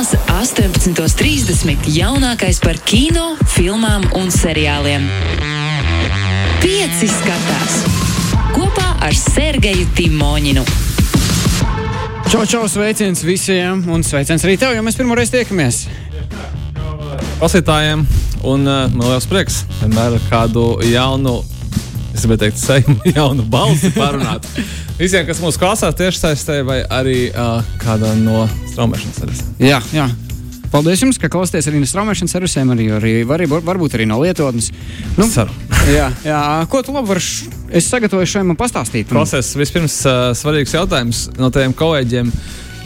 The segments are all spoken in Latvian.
Sestdienās, 18.30. jaunākais par kino, filmām un seriāliem. Pieci skatās kopā ar Sergeju Timoņinu. Čau, čau, sveiciens visiem, un sveiciens arī tev, jo mēs pirmo reizi tiekamies. Klausītājiem, un uh, man liels prieks vienmēr ar kādu jaunu, es gribēju teikt, seju, jaunu balsi parunāt. Visiem, kas mūsu klausās tieši saistē, vai arī uh, kādā no straumēšanas servisiem. Jā, jā. Paldies jums, ka klausāties arī no straumēšanas servisiem, arī, arī var, varbūt arī no lietotnes. Nu, Ceru. jā, jā, ko tu labi vari? Es sagatavoju šodien pastāstīt. Klausies, vispirms uh, svarīgs jautājums no taviem kolēģiem.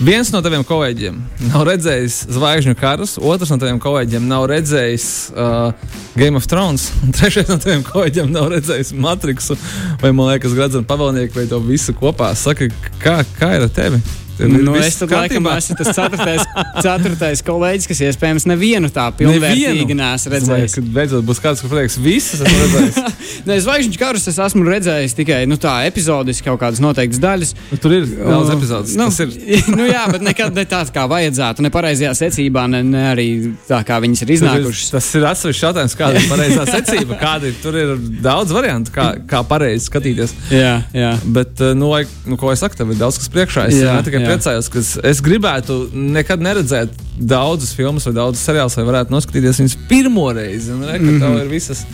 Viens no taviem kolēģiem nav redzējis zvaigžņu karus, otrs no taviem kolēģiem nav redzējis uh, Game of Thrones, un trešais no taviem kolēģiem nav redzējis Matrixu vai, man liekas, Gradzena pavēlnieku vai to visu kopā. Saki, kā, kā ir ar tevi? Nu, es tam laikam esmu tas ceturtais, ceturtais kolēģis, kas iespējams nevienu tā pilnvērtīgi nesu redzējis. Kad beidzot būs kāds, kurš pateiks, visas esmu redzējis. Nē, zvaigžņu karus es esmu redzējis tikai nu, tā epizodiski kaut kādas noteiktas daļas. Nu, tur ir daudz epizodes. Nu, ir. nu, jā, bet nekad ne tāds, kā vajadzētu. Ne pareizajā secībā, ne, ne arī tā, kā viņas ir iznākušas. Ir, tas ir atsevišķs jautājums, kāda ir pareizā secība. Kādi, tur ir daudz variantu, kā, kā pareizi skatīties. Jā, jā. Bet, nu, lai, nu, ko es saku, tev ir daudz kas priekšā. Es jā, tikai jā. priecājos, ka es gribētu nekad neredzēt daudzus filmus vai daudzus seriālus, vai varētu noskatīties viņus pirmo reizi. Un, re, mm -hmm. ir visas,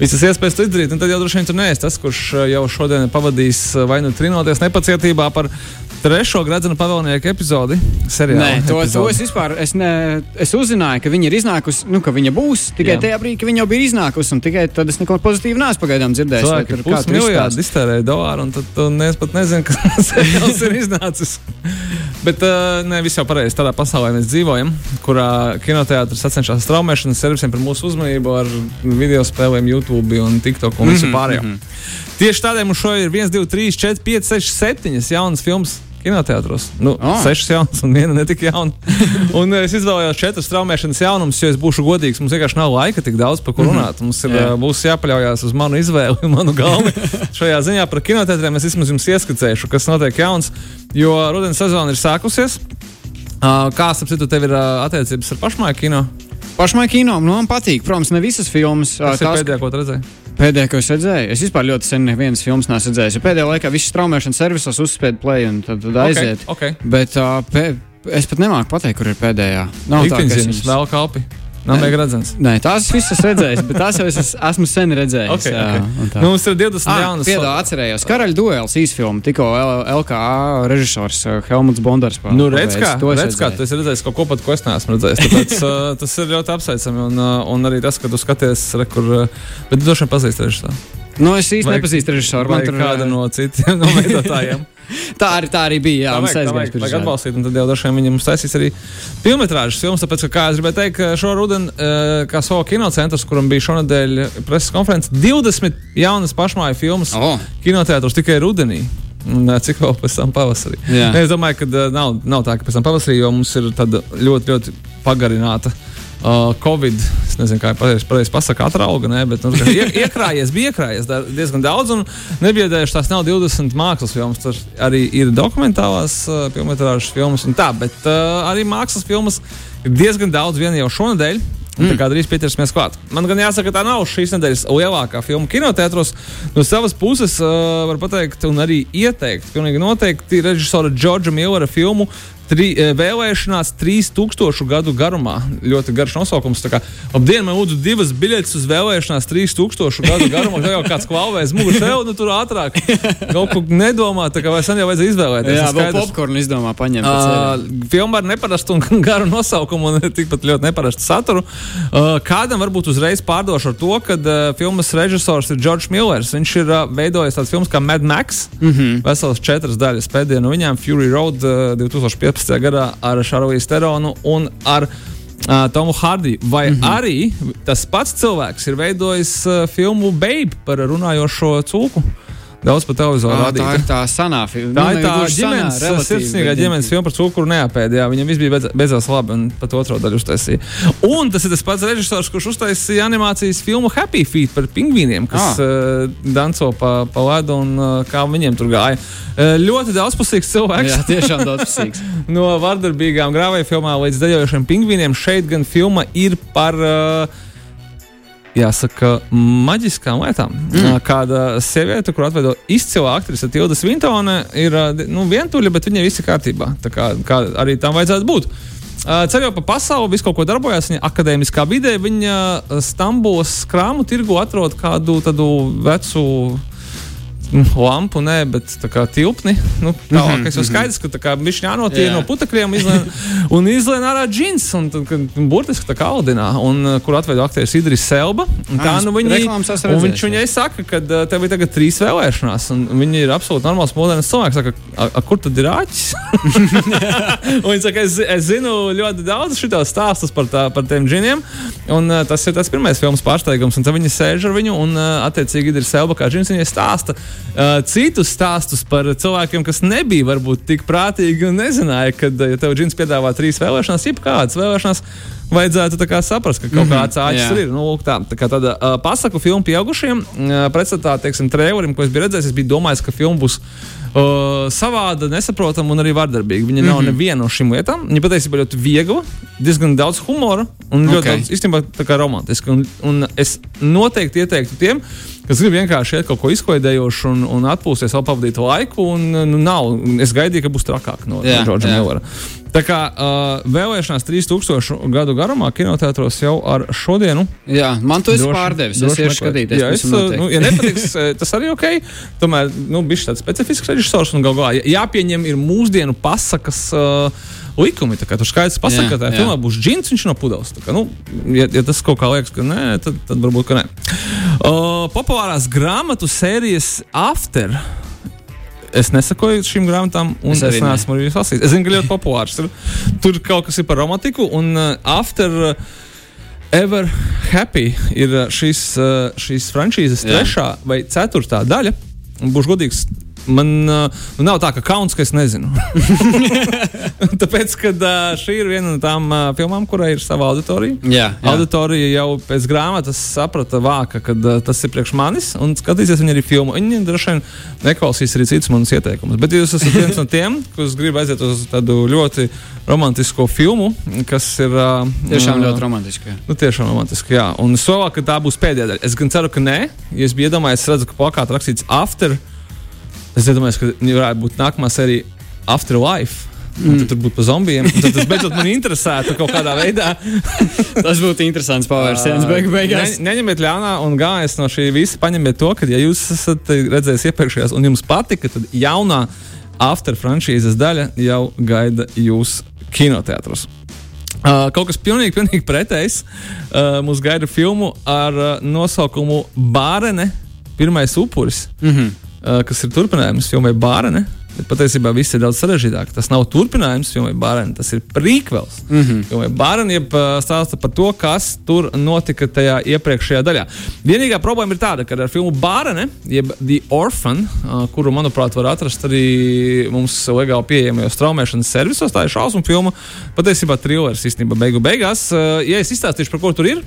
visas iespējas to izdarīt. Tad jau droši vien tur neesi tas, kurš jau šodien pavadīs vai nu trinoties nepacietībā par trešo gradzena pavēlnieku epizodi. Seriāla, Nē, to, epizodi. to es vispār es ne, es uzzināju, ka viņa ir iznākusi, nu, ka viņa būs tikai Jā. tajā brīdī, kad viņa jau bija iznākusi. Un tikai tad es neko pozitīvu neesmu pagaidām dzirdējis. Cilvēki ir pusmiljārdi iztērēja dolāru, un tad tu nes pat nezini, kas seriāls ir iznācis. Bet uh, ne viss jau pareizi. Tādā pasaulē mēs dzīvojam, kurā kinoteātris sacenšas straumēšanas servisiem par mūsu uzmanību ar video spēlēm, YouTube un TikTok un visu mm -hmm, pārējo. Mm -hmm. Tieši tādēļ mums šodien ir 1, 2, 3, 4, 5, 6, 7 jaunas filmas kinoteātros. Nu, oh. Sešas jaunas, un viena netika jauna. un es izvēlējos četras traumēšanas jaunumus, jo es būšu godīgs. Mums vienkārši nav laika tik daudz par ko runāt. Mums ir, yeah. būs jāpaļaujas uz manu izvēli un manu galvu. Šajā ziņā par kinoteātriem es vismaz jums ieskicēšu, kas notiek jauns, jo rudens sezona ir sākusies. Kā sapratu, tev ir attiecības ar pašmāju kino? Pašmāju kino nu, man patīk. Protams, ne visas filmas. Tas ir pēdējā, ko redzēju. Pēdējā, ko es redzēju, es vispār ļoti sen nevienas filmas neesmu redzējis. Pēdējā laikā viss traumēšanas servisos uzspēja play un tad, tad aiziet. Okay, okay. Bet uh, pē, es pat nemāku pateikt, kur ir pēdējā. Nav tā, ka es viņus vēl kalpi. Nav mega redzams. Nē, tās visas redzējis, bet tās jau es esmu sen redzējis. Okay, jā, okay. nu, mums ir 20 ah, jaunas. Piedā atcerējos. Karaļa duels īsfilmu, tikko LKA režisors Helmuts Bondars. Nu, redz, kā, redz, kā tu esi redzējis kaut ko pat, ko es neesmu redzējis. Tāpēc uh, tas ir ļoti apsveicami. Un, uh, un arī tas, ka tu skaties, re, kur, uh, bet tu droši vien pazīsti režisoru. Nu, es īsti nepazīstu režisoru. Man tur kāda no citiem no veidotājiem. Tā, arī, tā arī bija. Jā, tā vajag, tā vajag, vajag atbalstīt, un tad jau vien viņam taisīs arī filmas filmas. Tāpēc, kā es gribēju teikt, šo rudeni, kā Solo kinocentrs, kuram bija šonadēļ preses konferences, 20 jaunas pašmāju filmas oh. kinoteātros tikai rudenī. Un, cik vēl pēc tam pavasarī? Jā. Es domāju, ka nav, nav tā, ka pēc tam pavasarī, jo mums ir tāda ļoti, ļoti pagarināta uh, Uh, Covid, es nezinu, kā pareizi pareiz pasakā, atrauga, ne, bet nu, ie, iekrājies, bija iekrājies diezgan daudz, un nebiedējuši tās nav 20 mākslas filmas. Tur arī ir dokumentālās uh, filmas, filmas un tā, bet uh, arī mākslas filmas ir diezgan daudz vien jau šonadēļ. Mm. Tā kā drīz pieķersimies klāt. Man gan jāsaka, tā nav šīs nedēļas lielākā filma kinoteātros. No savas puses, uh, var pateikt, un arī ieteikt, pilnīgi noteikti režisora Džordža Millera filmu tri, e, vēlēšanās 3000 gadu garumā. Ļoti garš nosaukums. Ap dienu man lūdzu divas biļetes uz vēlēšanās 3000 gadu garumā. Tā jau kāds klauvēs muguras tev, nu tur ātrāk. Kaut ko nedomā, tā kā sen jau vajadzēja izvēlēties. Jā, vēl popkornu izdomā paņemt. Uh, filma ar neparastu un garu nosaukumu un tikpat ļoti neparastu saturu. Uh, kādam varbūt uzreiz pārdošu ar to, ka uh, filmas režisors ir Džordžs Millers. Viņš ir uh, veidojis tādas filmas kā Mad Max. Mm -hmm. Veselas četras daļas pēdējā no viņām Fury Road uh, 2015. 2017. gadā ar Šarlīsu Teronu un ar uh, Tomu Hardiju. Vai mm -hmm. arī tas pats cilvēks ir veidojis uh, filmu Babe par runājošo cūku? Daudz pa televizoru rādīta. tā ir tā sanā filma. Tā Nu, ir tā gluži sanā, ģimenes, sirsnīgā ģimenes filma par cukuru neapēdi. Jā, viņam viss bija beidz- beidzās labi, un pat otro daļu uztaisīja. Un tas ir tas pats režisors, kurš uztaisīja animācijas filmu Happy Feet par pingvīniem, kas Ah. uh, danco pa, pa ledu un uh, kā viņiem tur gāja. Uh, ļoti daudzpusīgs cilvēks. Jā, tiešām daudzpusīgs. no vardarbīgām grāvēju filmām līdz dejošiem pingvīniem. Šeit gan filma ir par. Uh, Jāsaka, maģiskām lietām. Mm. Kāda sieviete, kur atveido izcila aktrise Tilda Svintone, ir nu, vientuļa, bet viņai viss ir kārtībā. Tā kā, kā arī tam vajadzētu būt. Ceļojot pa pasauli, visu kaut ko darbojās viņa akadēmiskā vidē. Viņa Stambulas krāmu tirgu atrod kādu tādu vecu lampu, nē, bet tā kā tilpni. Nu, tālāk, es jau skaidrs, ka tā kā viņš jānotīra Jā. no putekļiem izlien, un izlien ārā džins, un tad, kad, burtiski tā kā audinā, un uh, kur atveido aktieris Idris Selba. Un Tā Ah, nu viņi, un viņš viņai saka, ka uh, tev ir tagad trīs vēlēšanās, un viņi ir absolūti normāls moderns cilvēks. Saka, a, a, kur tad ir āķis? un viņš saka, es, es zinu ļoti daudz šitos stāstus par, tā, par tiem džiniem, un uh, tas ir tas pirmais filmas pārsteigums, un tad viņi sēž ar viņu, un attiecīgi Idris Selba kā džins viņai stāsta uh, citus stāstus par cilvēkiem, kas nebija varbūt tik prātīgi un nezināja, ka, ja tev džins piedāvā trīs vēlēšanās, jebkādas vēlēšanās, vajadzētu saprast, ka kaut kāds āķis jā. tur ir. Nu, lūk, tā, tā kā tāda uh, pasaku filma pieaugušiem, uh, pretstatā, trailerim, ko es biju redzējis, es biju domājis, ka filma būs. Uh, savāda, nesaprotama un arī vardarbīga. Viņa nav mm -hmm. neviena no šīm lietām. Viņa patiesībā ļoti viegla, diezgan daudz humora un ļoti Ok. daudz, īstenībā, tā kā romantiska. Un, un es noteikti ieteiktu tiem, kas grib vienkārši iet kaut ko izklaidējošu un, un atpūsties, vēl pavadīt laiku. Un, nu, nav, es gaidīju, ka būs trakāk no Džordža. Millera. Tā kā uh, vēlēšanās 3000 gadu garumā kinoteātros jau ar šodienu. Jā, man tu esi Droši- pārdevis. Es meklēt. skatīties. Jā, es, nu, ja nepatiks, eh, tas arī ok. Tomēr, nu, bija tāds specifisks režisors un galvā jāpieņem ir mūsdienu pasakas. Uh, Likumi, tā kā tur skaidrs pasaka, Jā, ka tajā jā. filmā būs džins, viņš no pudeles. Kā, nu, ja, ja tas kaut kā liekas, ka nē, tad, tad varbūt ka nē. Uh, populārās grāmatu sērijas After. Es nesakoju šīm grāmatām, un Es es, neesmu arī lasījis. Es zinu, ka ļoti populārs ir. Tur kaut kas ir par romantiku, un uh, After uh, Ever Happy ir uh, šīs, uh, šīs frančīzes Jā. trešā vai ceturtā daļa. Un Būšu godīgs. Man uh, nav tā, ka kauns, ka es nezinu. Tāpēc, ka uh, šī ir viena no tām uh, filmām, kurai ir sava auditorija. Jā, jā. Auditorija jau pēc grāmatas saprata, vāka, ka uh, tas ir priekš manis, un skatīsies viņa arī filmu. Viņi droši vien neklausīs arī citus manus ieteikumus. Bet jūs esat viens no tiem, kas grib aiziet uz tādu ļoti romantisko filmu, kas ir. Uh, Tiešām uh, ļoti romantiski. Nu, tiešām romantiski, jā. Un es solīju, ka tā būs pēdējā daļa. Es gan ceru, ka nē. Ja es biju iedomājies, es redzu, ka plakāta rakstīts After. Es iedomājos, ka varētu būt nākamā sērija Afterlife. Mm. Tad tur būtu par zombijiem. Tad tas beidzot man interesētu kaut kādā veidā. Tas būtu interesants pavērsiens beigu beigās. Ne, neņemiet ļaunā un galvenais no šī visa paņemiet to, ka, ja jūs esat redzējis iepriekšējās un jums patika, tad jaunā After franšīzes daļa jau gaida jūs kinoteātros. Uh, kaut kas pilnīgi, pilnīgi pretējs. Uh, mums gaida filmu ar uh, nosaukumu Bārene, pirmais upuris, mm -hmm. Uh, kas ir turpinājums filmai Bārene. Bet patiesībā viss ir daudz sarežģītāk. Tas nav turpinājums filmai Bārene, tas ir prequels. Mm -hmm. Filmai Bārene jeb uh, stāsta par to, kas tur notika tajā iepriekšējā daļā. Vienīgā problēma ir tāda, ka ar filmu Bārene, jeb The Orphan, uh, kuru, manuprāt, var atrast arī mums legāli pieejamajos traumēšanas servisos, tā ir šausmu filma. Patiesībā trilers īstenībā beigu beigās. Ja es izstāstīšu, par ko tur ir,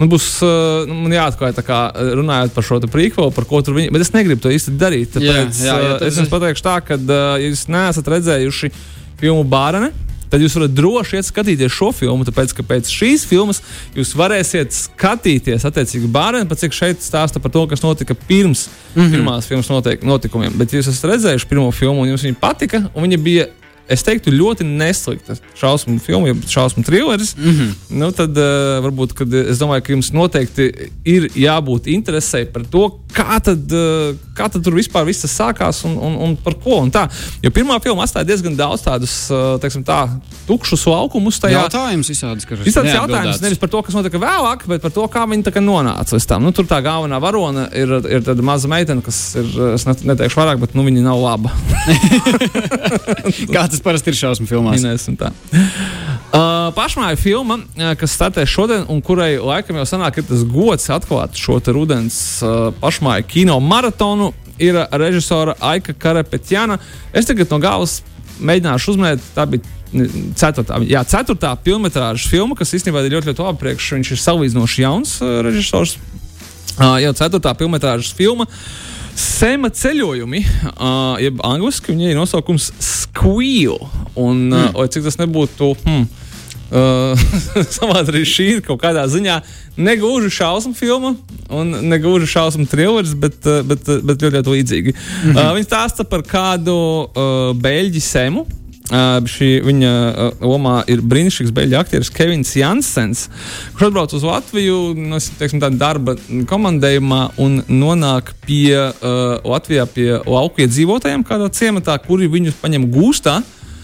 Man būs uh, nu, man jāatklāj, kā uh, runājot par šo prequelu, par ko tur viņi. Bet es negribu to īsti darīt. Tāpēc Jā, jā, jā, uh, tas es jums pateikšu tā, ka, uh, ja jūs neesat redzējuši filmu Bārane, tad jūs varat droši iet skatīties šo filmu. Tāpēc, ka pēc šīs filmas jūs varēsiet skatīties attiecīgi Bārane, pat cik šeit stāsta par to, kas notika pirms mm -hmm. pirmās filmas notiek, notikumiem. Bet ja jūs esat redzējuši pirmo filmu un jums viņa patika, un viņa bija. Es teiktu, ļoti neslikta šausmu filma, jau šausmu trilleris. Mm -hmm. nu, tad uh, varbūt kad, es domāju, ka jums noteikti ir jābūt interesē par to, kā tad, uh, kā tad tur vispār viss sākās un, un, un par ko. Un tā. jo pirmā filma atstāja diezgan daudz tādus uh, teiksim, tā, tukšus laukumus tajā. Jautājums visādas, kas Šis tāds jautājums nevis par to, kas notika vēlāk, bet par to, kā viņi nonāca līdz tam. Nu, tur tā galvenā varone ir, ir tāda maza meitene, kas ir, es net- neteikšu vairāk, bet nu, viņa nav laba. Kā tas parasti ir šausmu filmās? Minēsim tā. Uh, pašmāja filma, uh, kas startē šodien, un kurai laikam jau sanāk, ir tas gods atklāt šo rudens uh, pašmāju kino maratonu, ir režisora Aika Karapetjana. Es tagad no galvas mēģināšu uzminēt, tā bija ceturtā, jā, ceturtā filmas filma, kas īstenībā ir ļoti, ļoti labi priekš. Viņš ir salīdzinoši jauns uh, režisors. Uh, jau ceturtā filmas filma. Sema ceļojumi, uh, jeb angļuiski viņai ir nosaukums Squeal. Un, uh, mm. cik tas nebūtu. Hmm, Uh, Savādi arī šī ir kaut kādā ziņā negluži šausmu filma un negluži šausmu trilers, bet, bet, bet ļoti, ļoti līdzīgi. Mm -hmm. uh, Viņa stāsta par kādu uh, beļģi semu. Uh, šī viņa uh, lomā ir brīnišķīgs beļģu aktieris Kevins Jansens, kurš atbrauc uz Latviju no nu, teiksim, darba komandējumā un nonāk pie uh, Latvijā pie lauku iedzīvotājiem kādā ciematā, kuri viņu paņem gūstā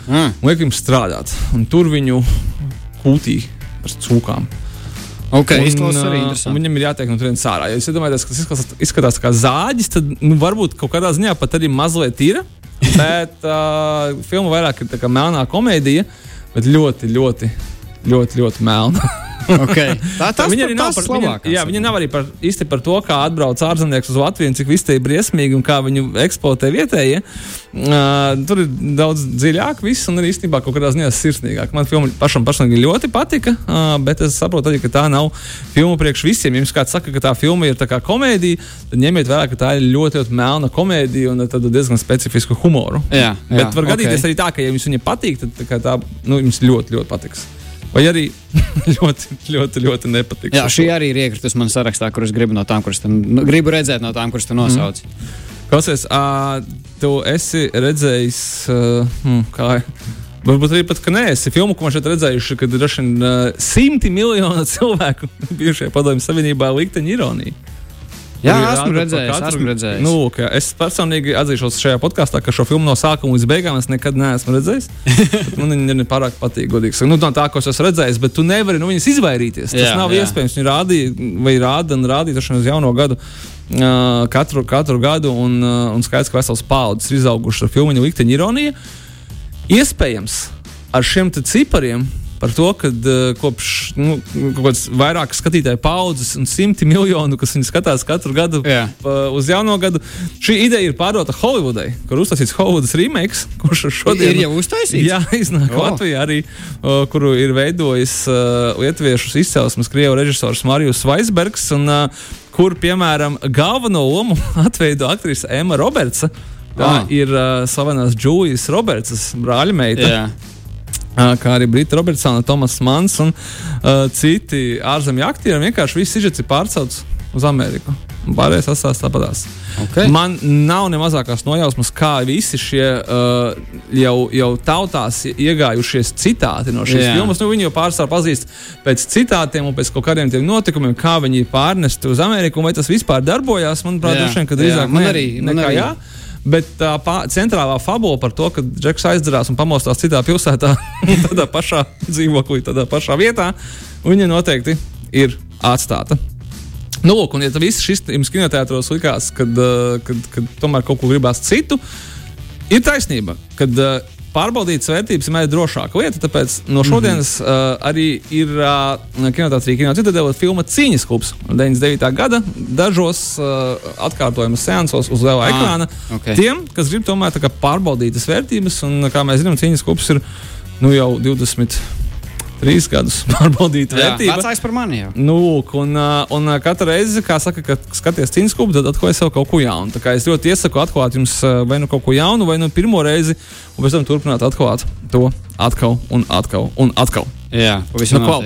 mm. un liek viņiem strādāt. Un tur viņu kūtī ar cūkām. Okay, un, uh, viņam ir jātiek no turienes ārā. Ja jūs iedomājaties, ka tas izskatās, izskatās kā zāģis, tad nu, varbūt kaut kādā ziņā pat arī mazliet ir. Bet uh, filma vairāk ir melnā komēdija, bet ļoti, ļoti, ļoti, ļoti melna. okay. Tā tas, viņa arī nav par, viņa, jā, viņa nav arī par, īsti par to, kā atbrauc ārzemnieks uz Latviju cik viss te ir briesmīgi un kā viņu eksploatē vietējie. Uh, tur ir daudz dziļāk, viss un arī īstenībā kaut kādā ziņā sirsnīgāk. Man filma pašam personīgi ļoti patika, uh, bet es saprotu arī, ka tā nav filma priekš visiem. Ja jums kāds saka, ka tā filma ir tā kā komēdija, tad ņemiet vērā, ka tā ir ļoti, ļoti melna komēdija un tad diezgan specifisku humoru. Jā, jā, bet var okay. gadīties arī tā, ka ja jums viņa patīk, tad tā, tā nu, jums ļoti, ļoti patiks. Vai arī ļoti, ļoti, ļoti nepatīk. Jā, šī arī ir iekritusi manā sarakstā, kurus gribu no tām, kuras tam nu, gribu redzēt, no tām, kuras tu nosauc. Mm. Klausies, uh, tu esi redzējis, uh, hmm, kā. Varbūt arī pat, ka nē, es filmu, ko man šeit redzējuši, kad ir uh, simti miljonu cilvēku bijušajā padomju savienībā likteņa ironija. Jā, esmu redzējis, katru, esmu redzējis. Nu, es personīgi atzīšos šajā podkāstā, ka šo filmu no sākuma līdz beigām es nekad neesmu redzējis. man viņa nepārāk patīk, godīgi sakot. Nu, no tā, ko es esmu redzējis, bet tu nevari no nu, viņas izvairīties. Tas jā, nav jā. iespējams. Viņi rādīja, vai rāda un rādīja to uz jauno gadu. Uh, katru, katru gadu, un, uh, un skaidrs, ka vesels paudzes ir izaugušas ar filmu Likteņa ironija. Iespējams, ar šiem cipariem par to, ka uh, kopš nu, vairākas skatītāju paudzes un simti miljonu, kas viņu skatās katru gadu yeah. pa, uz jauno gadu, šī ideja ir pārdota Holivudai, kur uztaisīts Holivudas remakes, kurš šodien ir jau uztaisīts. Jā, iznāk oh. Latvijā arī, uh, kuru ir veidojis uh, lietuviešu izcelsmes krievu režisors Marijus Vaisbergs, un uh, kur, piemēram, galveno lomu atveido aktrise Emma Robertsa. Tā oh. ir uh, slavenās Džūijas Robertsas brāļmeita. Yeah kā arī Brita Robertsona, Tomas Mans un uh, citi ārzemju aktieri. Vienkārši viss izžets ir pārcelts uz Ameriku. Pārējais atstās tāpatās. Okay. Man nav ne mazākās nojausmas, kā visi šie uh, jau, jau tautās iegājušies citāti no šīs filmas. Nu, viņi jau pārsvarā pazīst pēc citātiem un pēc kaut kādiem notikumiem, kā viņi ir pārnesti uz Ameriku. Vai tas vispār darbojās? Manuprāt, droši vien, ka drīzāk man arī. Man nekā, arī. Jā. Bet tā pā, centrālā fabula par to, ka Džeks aizdzerās un pamostās citā pilsētā, tādā pašā dzīvoklī, tādā pašā vietā, viņa noteikti ir atstāta. Nu, lūk, un ja viss šis kinoteātros likās, kad, kad, kad tomēr kaut ko gribās citu, ir taisnība. Kad, pārbaudītas vērtības vienmēr ir drošāka lieta. Tāpēc no šodienas mm -hmm. uh, arī ir uh, kinoteātrī Kino Citadela filma Cīņas klubs 99. gada dažos uh, atkārtojumus seansos uz lielā ah, ekrāna. Okay. Tiem, kas grib tomēr pārbaudītas vērtības, un kā mēs zinām, Cīņas klubs ir nu, jau 20 trīs gadus pārbaudīta vērtība. Vecāks par mani jau. Nu, un, un katru reizi, kā saka, kad skaties cīņas klubu, tad atklāj sev kaut ko jaunu. Tā kā es ļoti iesaku atklāt jums vai nu kaut ko jaunu, vai nu pirmo reizi, un pēc tam turpināt atklāt to atkal un atkal un atkal. Jā, pavisam nu,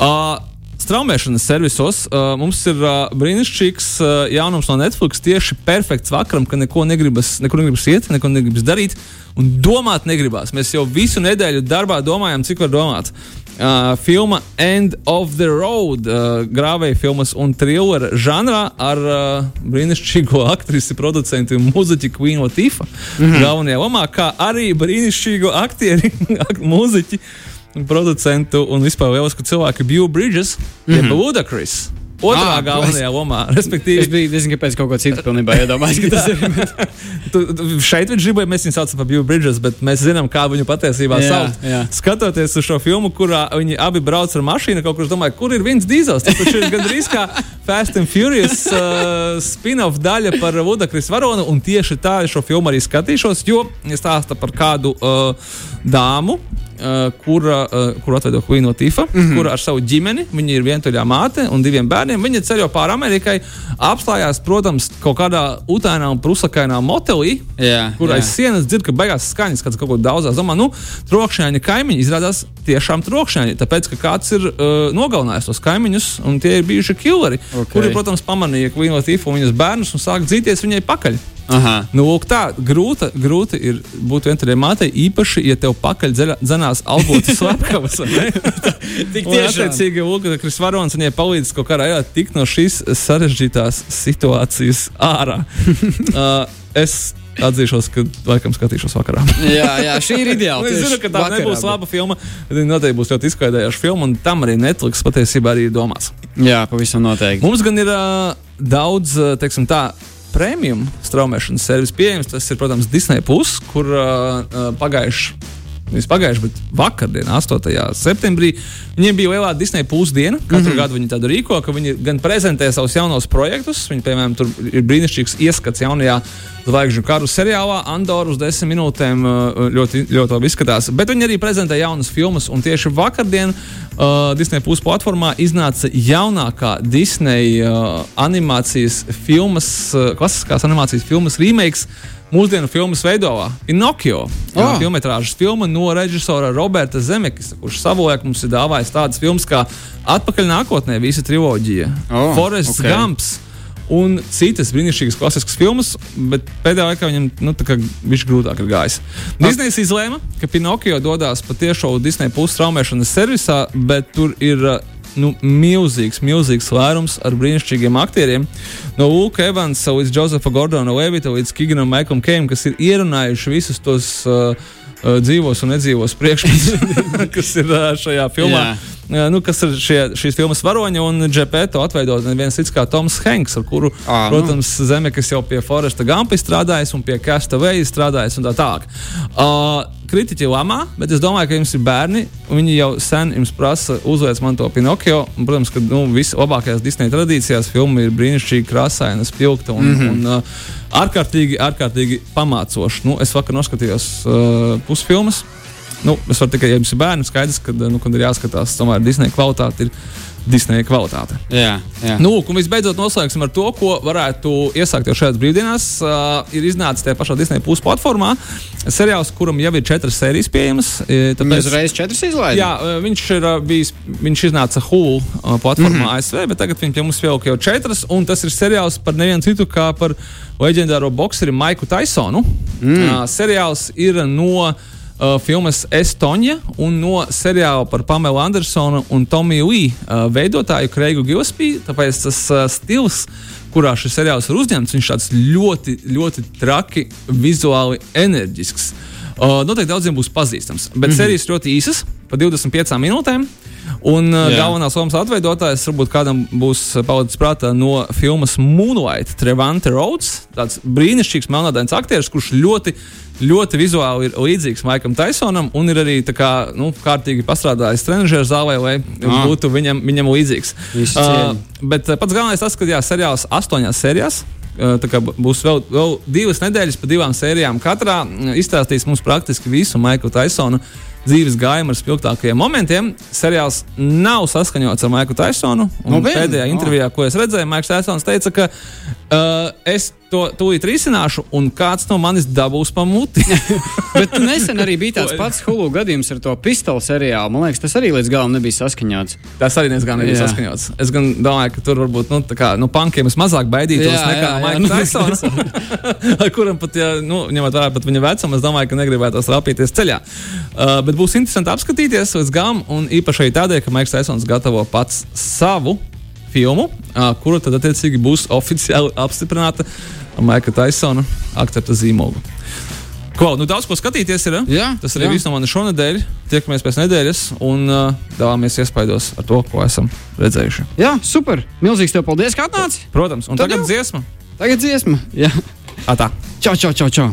uh, Straumēšanas servisos uh, mums ir uh, brīnišķīgs uh, jaunums no Netflix. Tieši perfekts vakaram, ka neko negribas, nekur negribas iet, neko negribas darīt un domāt negribas. Mēs jau visu nedēļu darbā domājam, cik var domāt. Uh, filma End of the Road, uh, grāvēja filmas un thriller žanrā ar uh, brīnišķīgo aktrisi, producentu un mūziķu Queen Latifah mm -hmm. galvenajā lomā, kā arī brīnišķīgo aktieri, mūziķi, producentu un vispār lielisku cilvēku Biju Bridges, mm -hmm. jeb Ludacris. Otrā Ah, galvenajā lomā. Es Respektīvi, biju diezgan pēc kaut ko citu pilnībā iedomājies, ka tas ir. tu, šeit viņš gribēja, mēs viņu saucam par Biju Bridges, bet mēs zinām, kā viņu patiesībā Jā, sauc. jā. Skatoties uz šo filmu, kurā viņi abi brauc ar mašīnu, kaut kurš domāja, kur ir viens dīzels. Tas ir gandrīz kā Fast and Furious uh, spin-off daļa par Vudakris Varonu, un tieši tā es šo filmu arī skatīšos, jo stāsta par kādu uh, dāmu. Uh, kur atveido Queen no Tifa, mm -hmm. kura ar savu ģimeni, viņa ir vientuļā māte un diviem bērniem. Viņa ceļo pāri Amerikai, apstājās, protams, kaut kādā utainā un prusakainā motelī, Jā, kur jā. aiz sienas dzird, ka beigās skaņas, kaut ko daudzās. Domā, nu, trokšņaini kaimiņi izrādās tiešām trokšņaini, tāpēc, ka kāds ir uh, nogalinājis tos kaimiņus, un tie ir bijuši killeri, Ok. okay. kuri, protams, pamanīja Queen no Tifa un viņas bērnus un sāk dzīties viņai pakaļ. Aha. Nu, lūk, tā grūta, grūti ir būt vientuļai mātei, īpaši, ja tev pakaļ dzenās algotas slepkavas. Tik Un, attiecīgi, lūk, Kris Varons viņai palīdz kaut kādā veidā tikt no šīs sarežģītās situācijas ārā. uh, es atzīšos, ka laikam skatīšos vakarā. Jā, jā, šī ir ideāla. Un es tieši zinu, ka tā vakarā, nebūs bet- laba filma. bet viņa Noteikti būs ļoti izklaidējoša filma, un tam arī Netflix patiesībā arī domās. Jā, pavisam noteikti. Mums gan ir uh, daudz, uh, teiksim, tā. Premium straumēšanas servis pieejams. Tas ir, protams, Disney Plus, kur uh, uh, pagājuši. Nevis pagājuši, bet vakardien, 8. septembrī, viņiem bija lielā Disney Plus diena. Katru mm -hmm. gadu viņi tādu rīko, ka viņi gan prezentē savus jaunos projektus. Viņi, piemēram, tur ir brīnišķīgs ieskats jaunajā zvaigžņu karu seriālā, Andoru uz desmit minūtēm. uh, Ļoti, ļoti labi izskatās. Bet viņi arī prezentē jaunas filmas. Un tieši vakardien uh, Disney Plus platformā iznāca jaunākā Disney uh, animācijas filmas, uh, klasiskās animācijas filmas remakes. Mūsdienu filmas veidolā Pinocchio. Oh. Oh. Filmetrāžas filma no režisora Roberta Zemekisa, kurš savulaik mums ir dāvājis tādas filmas kā Atpakaļ nākotnē, visa triloģija, Oh, Forests ok. okay. Gumps. Un citas brīnišķīgas klasiskas filmas, bet pēdējā laikā viņam nu, tā viņš grūtāk ir gājis. Disneys izlēma, ka Pinocchio dodas patiešām Disney plus traumēšanas servisā, bet tur ir nu, milzīgs, milzīgs lērums ar brīnišķīgiem aktieriem. No Luka Evansa līdz Josefa Gordona Levita līdz Kiganam Maikam Kejam, kas ir ierunājuši visus tos uh, uh, dzīvos un nedzīvos priekšmetus, kas ir uh, šajā filmā. Jā. Jā, nu, kas ir šie, šīs filmas varoņi, un Džepeto atveido neviens cits kā Toms Hanks, ar kuru, Ā, nu. protams, Zeme, kas jau pie Foresta Gampa ir strādājis un pie Castaway ir strādājis un tā tālāk. Uh, kritiķi lamā, bet es domāju, ka jums ir bērni, un viņi jau sen jums prasa uzliec man to Pinocchio. Un, protams, ka nu, vislabākajās Disneja tradīcijās filma ir brīnišķīgi krāsaina, spilgta un, mm. -hmm. un uh, ārkārtīgi, ārkārtīgi pamācoša. Nu, es vakar noskatījos uh, pusfilmas. Nu, es varu tikai, ja jums ir bērni, skaidrs, ka, nu, kad ir jāskatās, tomēr Disneja kvalitāte ir Disneja kvalitāte. Jā, jā. Nu, un visbeidzot, noslēgsim ar to, ko varētu iesākt jau šajās brīvdienās. Uh, ir iznācis tajā pašā Disneja plus platformā seriāls, kuram jau ir četras sērijas pieejamas. e, Mēs Tāpēc, uzreiz četras izlaidām. Jā, uh, viņš ir uh, bijis, viņš iznāca Hulu platformā mm -hmm. ASV, bet tagad viņš pie mums vēl jau četras, un tas ir seriāls par nevienu citu kā par leģendāro boxeri Maiku Tysonu. Mm. Uh, seriāls ir no uh, filmas Estoņa un no seriāla par Pamelu Andersonu un Tomiju Lee uh, veidotāju Kreigu Gillespie. Tāpēc tas uh, stils, kurā šis seriāls ir uzņemts, viņš tāds ļoti, ļoti traki, vizuāli enerģisks. Uh, noteikti daudziem būs pazīstams, bet mm -hmm. sērijas ļoti īsas, pa 25 minūtēm. Un uh, Jā. galvenās lomas atveidotājs varbūt kādam būs uh, palicis prātā no filmas Moonlight, Trevante Rhodes. Tāds brīnišķīgs melnādains aktieris, kurš ļoti, ļoti vizuāli ir līdzīgs Maikam Tysonam un ir arī kā, nu, kārtīgi pastrādājis trenižera zālē, lai Ah. būtu viņam, viņam līdzīgs. Cieņu. bet uh, pats galvenais tas, ka jā, seriāls astoņās sērijās. Uh, tā kā būs vēl, vēl divas nedēļas, pa divām sērijām katrā. uh, Izstāstīs mums praktiski visu Maikla Tysona dzīves gājumu ar spilgtākajiem momentiem. Seriāls nav saskaņots ar Maiklu Tysonu. un Nu, vien. Pēdējā Oh. intervijā, ko es redzēju, Maiks Tysons teica, ka uh, es to tūlīt risināšu, un kāds no manis dabūs pa muti. Bet nesen arī bija tāds pats Hulu gadījums ar to pistolu seriālu. Man liekas, tas arī līdz galam nebija saskaņots. Tas arī nezinu, nebija Jā. saskaņots. Es gan domāju, ka tur varbūt nu, kā, nu, pankiem es mazāk baidītos Jā, nekā Tysons. ar kuram pat, ja, nu, ņemot vērā pat viņa vecumu, es domāju, ka negribētu rāpīties ceļā. Uh, bet būs interesanti apskatīties līdz galam, un īpaši tādēļ, ka Maikls Tysons gatavo pats savu filmu, kura tad attiecīgi būs oficiāli apstiprināta ar Maikla Tysona akcepta zīmogu. Ko, nu daudz ko skatīties ir. Jā, Tas arī jā. viss no manis šonadēļ. Tiekamies pēc nedēļas un uh, dalāmies iespaidos ar to, ko esam redzējuši. Jā, super. Milzīgs tev paldies, ka atnāci. Protams, un Tad tagad jau. dziesma. Tagad dziesma. Jā. Atā. Čau, čau, čau, čau.